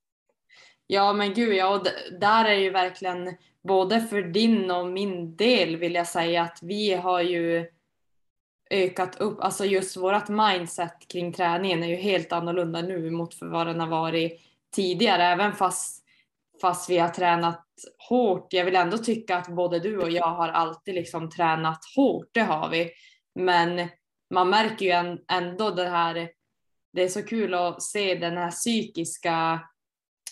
Ja men gud ja, och där är ju verkligen både för din och min del vill jag säga att vi har ju ökat upp, alltså just vårt mindset kring träningen är ju helt annorlunda nu mot vad den har varit tidigare, även fast, fast vi har tränat hårt. Jag vill ändå tycka att både du och jag har alltid liksom tränat hårt, det har vi. Men man märker ju ändå det här, det är så kul att se den här psykiska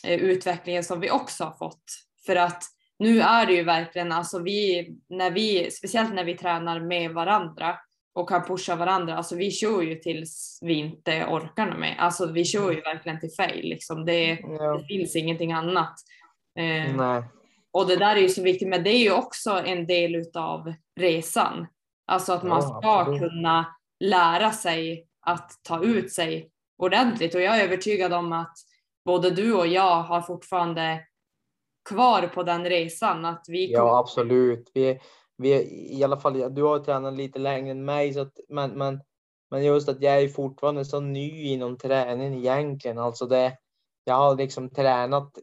eh, utvecklingen som vi också har fått. För att nu är det ju verkligen, alltså vi, när vi, speciellt när vi tränar med varandra och kan pusha varandra, alltså vi kör ju tills vi inte orkar med. Alltså vi kör ju verkligen till fail, liksom. det, ja. det finns ingenting annat. Eh. Och det där är ju så viktigt, men det är ju också en del utav resan. Alltså att man ska ja, kunna lära sig att ta ut sig ordentligt och jag är övertygad om att både du och jag har fortfarande kvar på den resan. Att vi Ja, absolut. Vi, vi, I alla fall, du har tränat lite längre än mig, så att, men, men, men just att jag är fortfarande så ny inom träningen egentligen. Alltså det, jag har liksom tränat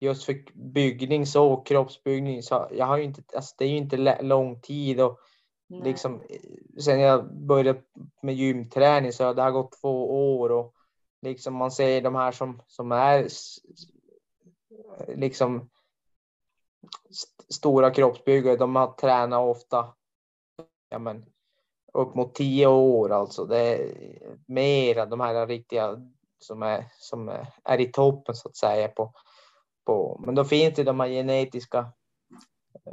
just för byggning så kroppsbyggning så jag har ju inte, alltså det är ju inte lång tid och Nej. liksom sen jag började med gymträning så det har gått två år och liksom man ser de här som, som är liksom stora kroppsbyggare, de har tränat ofta ja, men, upp mot tio år alltså. Det är mera de här riktiga som är, som är i toppen så att säga. På, på, men då finns det de här genetiska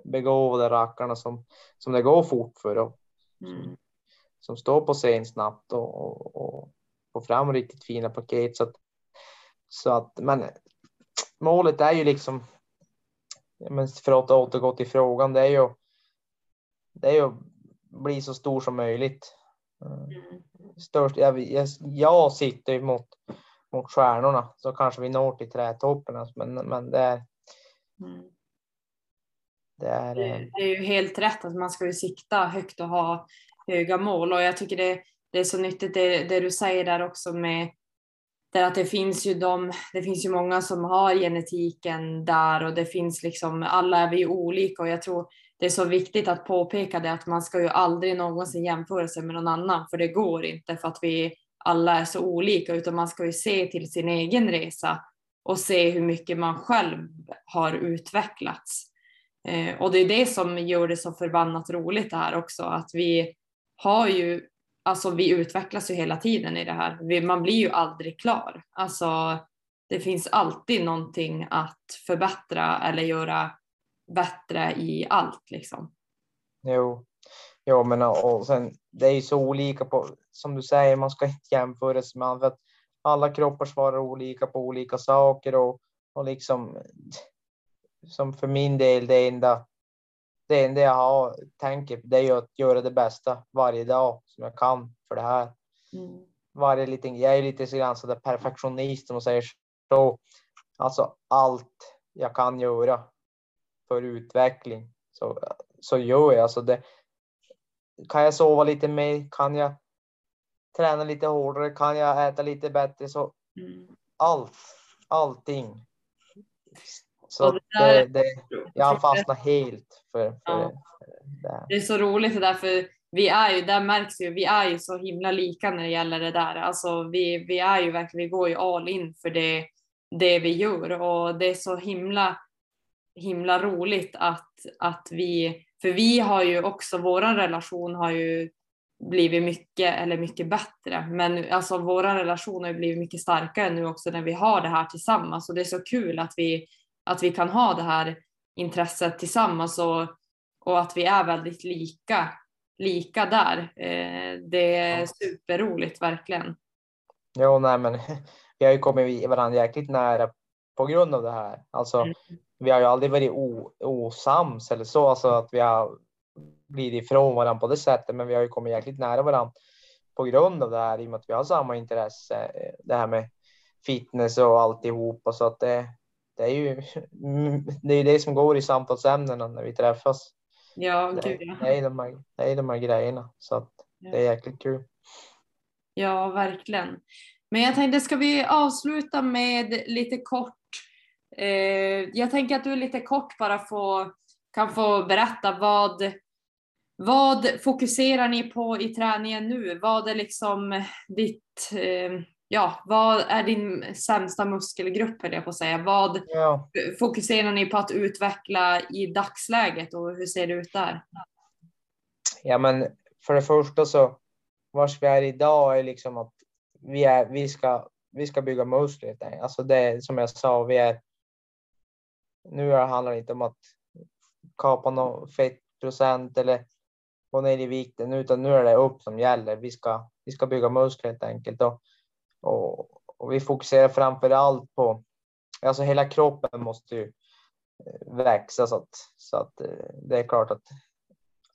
begåvade rackarna som, som det går fort för och mm. som står på scen snabbt och, och, och få fram riktigt fina paket. Så att, så att, men målet är ju liksom, men för att återgå till frågan, det är ju, det är ju att bli så stor som möjligt. Mm. Störst, jag, jag, jag sitter mot, mot stjärnorna så kanske vi når till trädtoppen, alltså, men, men det är, mm. det är, det, det är ju helt rätt att man ska ju sikta högt och ha höga mål och jag tycker det det är så nyttigt det, det du säger där också med där att det finns ju de, det finns ju många som har genetiken där och det finns liksom, alla är vi olika och jag tror det är så viktigt att påpeka det att man ska ju aldrig någonsin jämföra sig med någon annan för det går inte för att vi alla är så olika utan man ska ju se till sin egen resa och se hur mycket man själv har utvecklats. Eh, och det är det som gör det så förbannat roligt det här också att vi har ju alltså vi utvecklas ju hela tiden i det här. man blir ju aldrig klar. Alltså det finns alltid någonting att förbättra eller göra bättre i allt liksom. Jo, jo men och sen det är ju så olika på, som du säger, man ska inte jämföra sig med andra. Alla kroppar svarar olika på olika saker och, och liksom som för min del det enda det enda jag har, tänker det är att göra det bästa varje dag som jag kan för det här. Mm. Varje liten, jag är lite så grann sådär perfektionist som säger så. Alltså allt jag kan göra för utveckling så, så gör jag. Alltså det, kan jag sova lite mer? Kan jag träna lite hårdare? Kan jag äta lite bättre? Så mm. allt, allting så det, det, jag fastnar helt för, för ja. det. Det är så roligt det där för vi är ju, där märks ju, vi är ju så himla lika när det gäller det där. Alltså vi, vi är ju verkligen, vi går ju all in för det, det vi gör och det är så himla, himla roligt att, att vi, för vi har ju också, våran relation har ju blivit mycket, eller mycket bättre, men alltså våran relation har ju blivit mycket starkare nu också när vi har det här tillsammans och det är så kul att vi, att vi kan ha det här intresset tillsammans och, och att vi är väldigt lika lika där. Eh, det är ja. superroligt verkligen. Jo, nej, men [laughs] vi har ju kommit varandra jäkligt nära på grund av det här. Alltså, mm. vi har ju aldrig varit osams eller så, alltså att vi har blivit ifrån varandra på det sättet, men vi har ju kommit jäkligt nära varandra på grund av det här i och med att vi har samma intresse. Det här med fitness och alltihopa så att det, det är ju [laughs] det är det som går i samtalsämnena när vi träffas. Ja, gud ja. Det är de här, det är de här grejerna så att ja. det är jäkligt kul. Ja, verkligen. Men jag tänkte, ska vi avsluta med lite kort? Eh, jag tänker att du lite kort bara få, kan få berätta vad, vad fokuserar ni på i träningen nu? Vad är liksom ditt eh, ja, vad är din sämsta muskelgrupp höll jag på att säga. Vad ja. fokuserar ni på att utveckla i dagsläget och hur ser det ut där? Ja, men för det första så vars vi är idag är liksom att vi, är, vi, ska, vi ska bygga muskler. Alltså det som jag sa, vi är. Nu handlar det inte om att kapa någon fettprocent eller gå ner i vikten, utan nu är det upp som gäller. Vi ska, vi ska bygga muskler helt enkelt. Och och, och vi fokuserar framför allt på, alltså hela kroppen måste ju eh, växa så att, så att eh, det är klart att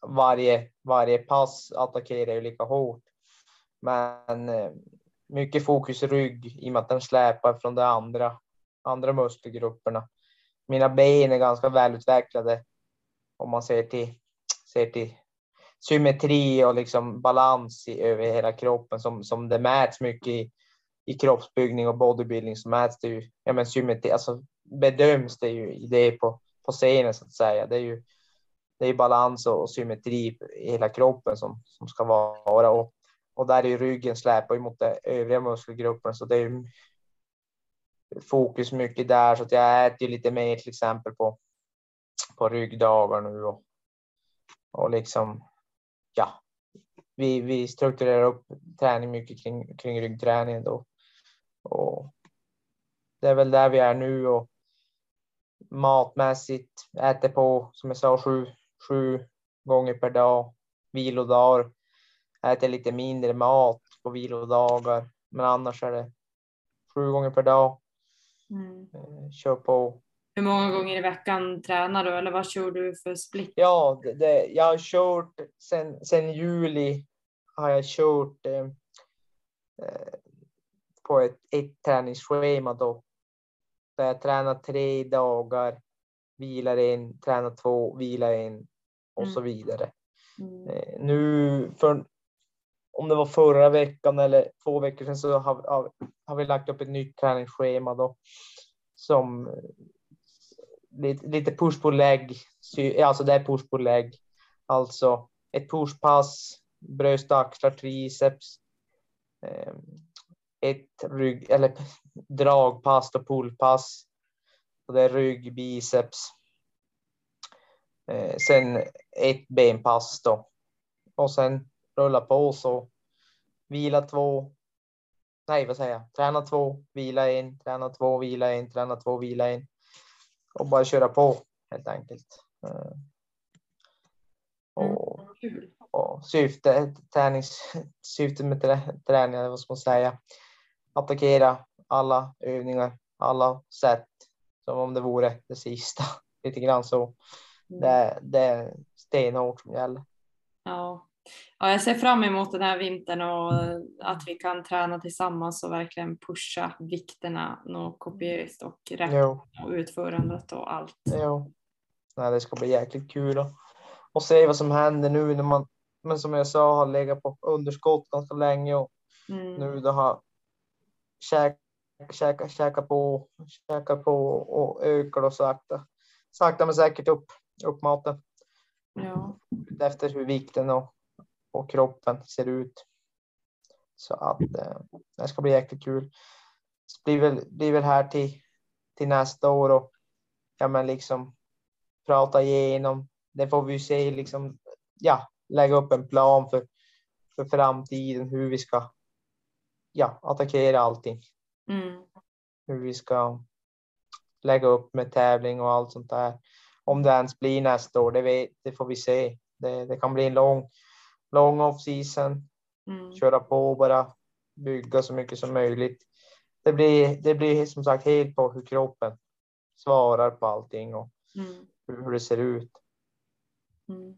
varje, varje pass attackerar ju lika hårt. Men eh, mycket fokus rygg i och med att den släpar från de andra, andra muskelgrupperna. Mina ben är ganska välutvecklade om man ser till, ser till symmetri och liksom balans i, över hela kroppen som, som det mäts mycket i i kroppsbyggning och bodybuilding så mäts det ju, ja men symmetri, alltså bedöms det ju i det på, på scenen så att säga. Det är ju, det är balans och, och symmetri i hela kroppen som, som ska vara och, och där är ju ryggen släpar ju mot de övriga muskelgrupperna så det är ju fokus mycket där så att jag äter ju lite mer till exempel på, på ryggdagar nu och, och liksom ja, vi, vi strukturerar upp träning mycket kring, kring ryggträningen då. Och det är väl där vi är nu och matmässigt äter på, som jag sa, sju, sju gånger per dag. Vilodagar äter lite mindre mat på vilodagar, men annars är det sju gånger per dag. Mm. Eh, kör på. Hur många gånger i veckan tränar du eller vad kör du för split? Ja, det, det, jag har kört sen, sen juli har jag kört eh, eh på ett, ett träningsschema då. Där jag tränar tre dagar, vilar en, tränar två, vilar en och mm. så vidare. Mm. Eh, nu, för, om det var förra veckan eller två veckor sedan så har, har, har vi lagt upp ett nytt träningsschema då som lite, lite push på lägg, alltså det är push på lägg, alltså ett pushpass, bröst, axlar, triceps, eh, ett rygg eller dragpass och pullpass. Och det är rygg, biceps. Eh, sen ett benpass då. Och sen rulla på så vila två. Nej, vad säger jag? Träna två, vila en, träna två, vila en, träna två, vila en. Och bara köra på helt enkelt. Eh, och, och syfte, tränings, syftet med träningen, vad ska man säga? Attackera alla övningar, alla sätt som om det vore det sista. [laughs] Lite grann så. Mm. Det, det är stenhårt som gäller. Ja. ja, jag ser fram emot den här vintern och att vi kan träna tillsammans och verkligen pusha vikterna något kopiöst och jo. och utförandet och allt. Jo. Nej, det ska bli jäkligt kul och, och se vad som händer nu när man, men som jag sa, har legat på underskott ganska länge och mm. nu då har käka, käka, käka på, käka på och ökar och sakta, sakta men säkert upp, upp maten. Ja. Efter hur vikten och och kroppen ser ut. Så att eh, det ska bli jäkligt kul. Det blir väl, blir väl här till, till nästa år och ja, men liksom prata igenom. Det får vi se liksom. Ja, lägga upp en plan för, för framtiden, hur vi ska ja, attackera allting. Mm. Hur vi ska lägga upp med tävling och allt sånt där. Om det ens blir nästa år, det, vet, det får vi se. Det, det kan bli en lång, lång off season. Mm. Köra på bara, bygga så mycket som möjligt. Det blir, det blir som sagt helt på hur kroppen svarar på allting och Mm. hur, hur det ser ut. Mm.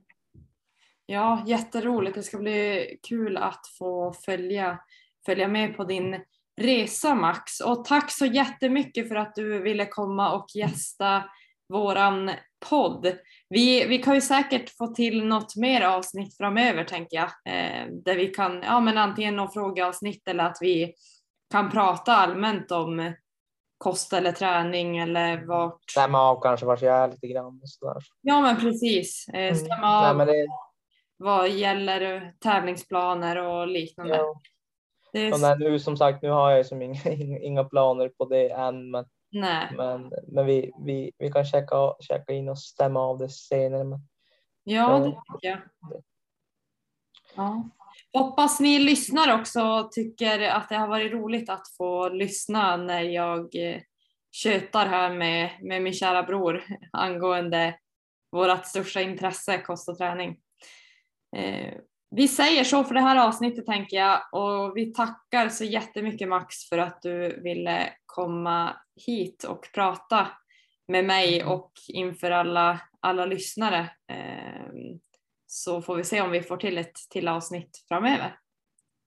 Ja, jätteroligt. Det ska bli kul att få följa, följa med på din resa Max. Och tack så jättemycket för att du ville komma och gästa våran podd. Vi, vi kan ju säkert få till något mer avsnitt framöver tänker jag. Eh, där vi kan, ja men antingen något frågeavsnitt eller att vi kan prata allmänt om kost eller träning eller vart. Stämma av kanske vart jag är lite grann. Och sådär. Ja men precis. Eh, Mm. stämma av Nej, det, vad gäller tävlingsplaner och liknande. ja. Och nej, nu som sagt, nu har jag som [laughs] inga, inga planer på det än, men, nej. men, men vi, vi, vi kan checka, checka in och stämma av det senare. Men, Ja, det tycker jag. Ja. Hoppas ni lyssnar också och tycker att det har varit roligt att få lyssna när jag eh, tjötar här med, med min kära bror angående vårt största intresse, kost och träning. Eh, vi säger så för det här avsnittet tänker jag och vi tackar så jättemycket Max för att du ville komma hit och prata med mig och inför alla, alla lyssnare. Eh, så får vi se om vi får till ett till avsnitt framöver.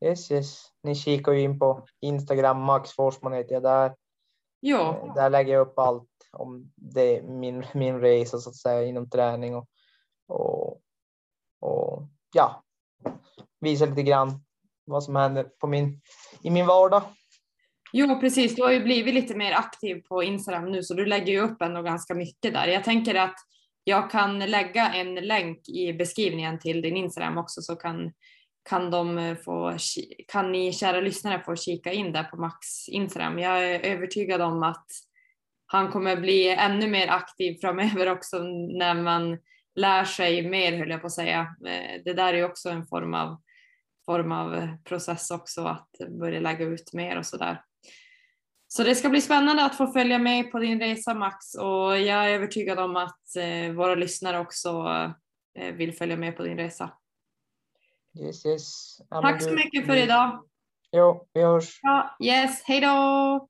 yes, yes. Ni kikar ju in på Instagram, Max Forsman heter jag där. Jo, Eh, Där lägger jag upp allt om det, min, min resa så att säga inom träning och, och, och ja, visa lite grann vad som händer på min, i min vardag. jo, precis. Du har ju blivit lite mer aktiv på Instagram nu så du lägger ju upp ändå ganska mycket där. Jag tänker att jag kan lägga en länk i beskrivningen till din Instagram också så kan, kan, de få, kan ni kära lyssnare få kika in där på Max Instagram. Jag är övertygad om att han kommer bli ännu mer aktiv framöver också när man lär sig mer höll jag på att säga. Eh, det där är ju också en form av, form av process också att börja lägga ut mer och sådär. Så det ska bli spännande att få följa med på din resa Max och jag är övertygad om att eh, våra lyssnare också eh, vill följa med på din resa. Yes, yes. Tack så mycket för idag. Jo, vi hörs. Ja, yes, hej då!